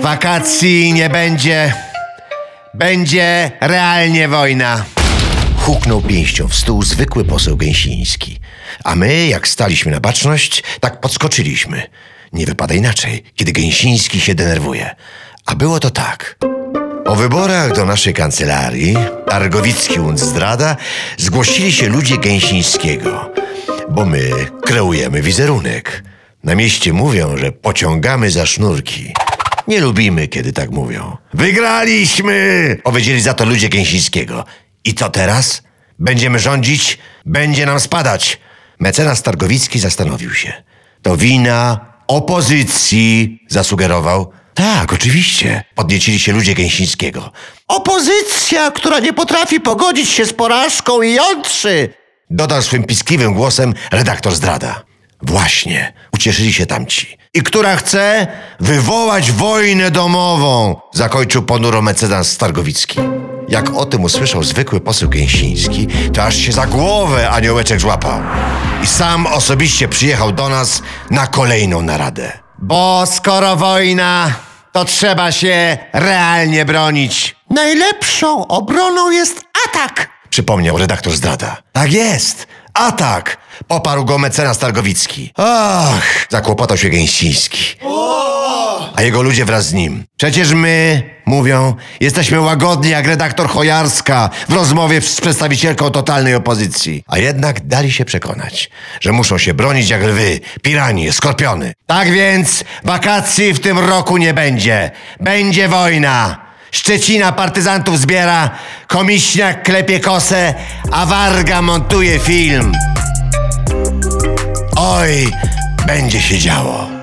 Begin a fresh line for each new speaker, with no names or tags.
Wakacji nie będzie. Będzie realnie wojna. Huknął pięścią w stół zwykły poseł Gęsiński. A my, jak staliśmy na baczność, tak podskoczyliśmy. Nie wypada inaczej, kiedy Gęsiński się denerwuje. A było to tak. Po wyborach do naszej kancelarii Targowicki und Zdrada zgłosili się ludzie Gęsińskiego, bo my kreujemy wizerunek. Na mieście mówią, że pociągamy za sznurki. Nie lubimy, kiedy tak mówią. Wygraliśmy! Powiedzieli za to ludzie Gęsińskiego. I co teraz? Będziemy rządzić? Będzie nam spadać. Mecenas Targowicki zastanowił się. To wina opozycji, zasugerował. Tak, oczywiście. Podniecili się ludzie Gęsińskiego. Opozycja, która nie potrafi pogodzić się z porażką i jątrzy! Dodał swym piskliwym głosem redaktor zdrada. Właśnie, ucieszyli się tamci. I która chce wywołać wojnę domową, zakończył ponuro mecenas Stargowicki. Jak o tym usłyszał zwykły poseł Gęsiński, to aż się za głowę aniołeczek złapał. I sam osobiście przyjechał do nas na kolejną naradę. Bo skoro wojna, to trzeba się realnie bronić. Najlepszą obroną jest atak, przypomniał redaktor zdrada. Tak jest, atak, poparł go mecenas Targowicki. Ach, zakłopotał się Gęsiński. A jego ludzie wraz z nim. Przecież my, mówią, jesteśmy łagodni jak redaktor Chojarska w rozmowie z przedstawicielką totalnej opozycji. A jednak dali się przekonać, że muszą się bronić jak lwy, piranie, skorpiony. Tak więc wakacji w tym roku nie będzie. Będzie wojna. Szczecina partyzantów zbiera, Komisźniak klepie kosę, a Warga montuje film. Oj, będzie się działo.